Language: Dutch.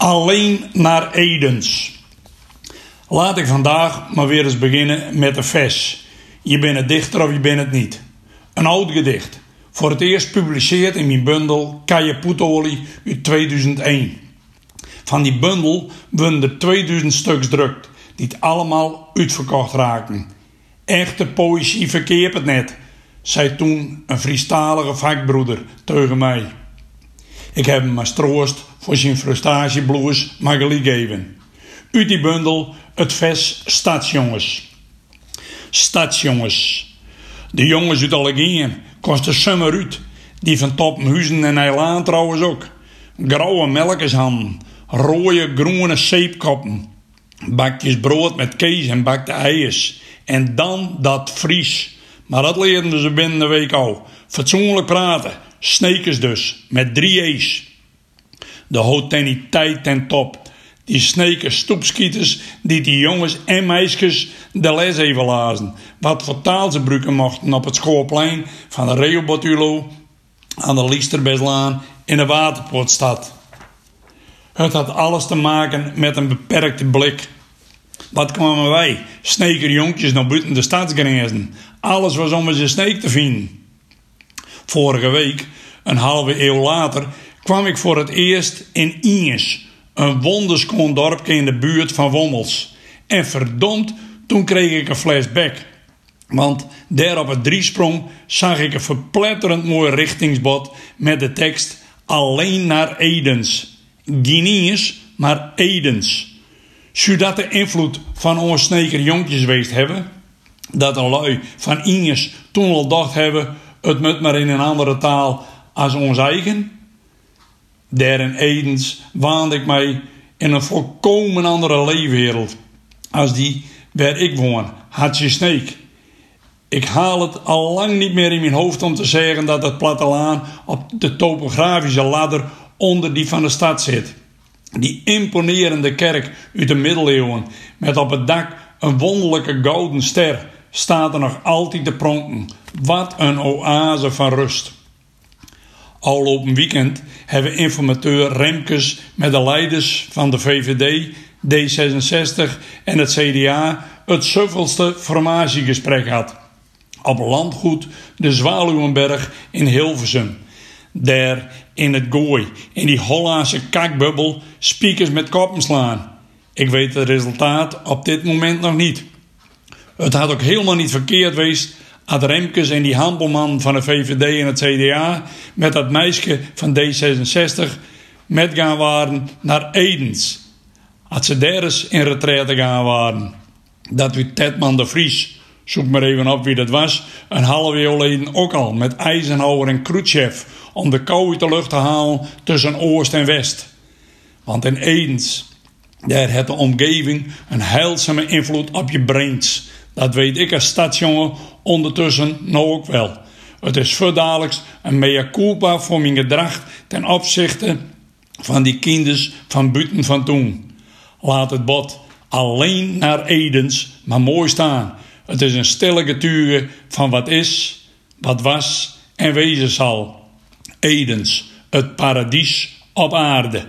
Alleen naar Edens. Laat ik vandaag maar weer eens beginnen met een vers. Je bent het dichter of je bent het niet. Een oud gedicht. Voor het eerst gepubliceerd in mijn bundel Kajapoetolie uit 2001. Van die bundel werden er 2000 stuks drukt, die het allemaal uitverkocht raakten. Echte poëzie verkeert het net, zei toen een Friestalige vakbroeder tegen mij. Ik heb hem als troost voor zijn frustatiebloes Magali geven. Uit die bundel het vers Stadsjongens. Stadsjongens. De jongens uit Allegeën kosten summer uit. Die van Toppenhuizen en Eilaan trouwens ook. Grauwe melkeshanden, rode groene zeepkoppen. Bakjes brood met kees en bakte eiers. En dan dat Fries. Maar dat leerden ze binnen de week al. Fatsoenlijk praten. Snekers dus, met drie E's. De hoteniteit ten top. Die sneken stoepskieters die die jongens en meisjes de les even lazen. Wat voor taal ze gebruiken mochten op het schoolplein van de Rehobotulo aan de Liesterbeslaan in de Waterpoortstad. Het had alles te maken met een beperkte blik. Wat kwamen wij, snekerjonkjes, naar buiten de stadsgrenzen? Alles was om eens een sneek te vinden. Vorige week, een halve eeuw later, kwam ik voor het eerst in Inges, een wonderskoon dorpje in de buurt van Wommels. En verdomd, toen kreeg ik een flashback. Want daar op het driesprong zag ik een verpletterend mooi richtingsbod met de tekst Alleen naar Edens. Guineas, maar Edens. Zou dat de invloed van ons sneker jonkjes geweest hebben? Dat een lui van Inges toen al dacht hebben het moet maar in een andere taal als ons eigen. Daar in Edens waande ik mij in een volkomen andere leefwereld als die waar ik woon, Hartje Sneek. Ik haal het al lang niet meer in mijn hoofd om te zeggen dat het plattelaan op de topografische ladder onder die van de stad zit. Die imponerende kerk uit de middeleeuwen met op het dak een wonderlijke gouden ster staat er nog altijd te pronken. Wat een oase van rust. Al op een weekend hebben informateur Remkes met de leiders van de VVD, D66 en het CDA het zoveelste formatiegesprek gehad. Op landgoed de Zwaluwenberg in Hilversum. Daar in het gooi, in die Hollandse kakbubbel, speakers met koppen slaan. Ik weet het resultaat op dit moment nog niet. Het had ook helemaal niet verkeerd geweest Ad Remkes en die handelman van de VVD en het CDA met dat meisje van D66 met gaan waren naar Edens. Had ze daar eens in retraite gaan waren. Dat u Tedman de Vries, zoek maar even op wie dat was, een half eeuw geleden ook al met Eisenhower en Khrushchev om de kou uit de lucht te halen tussen Oost en West. Want in Edens, daar heeft de omgeving een heilzame invloed op je brains. Dat weet ik als stadsjongen ondertussen nou ook wel. Het is verdadelijks een mea culpa voor mijn gedrag ten opzichte van die kinders van buiten van toen. Laat het bot alleen naar Edens maar mooi staan. Het is een stille getuige van wat is, wat was en wezen zal. Edens, het paradies op aarde.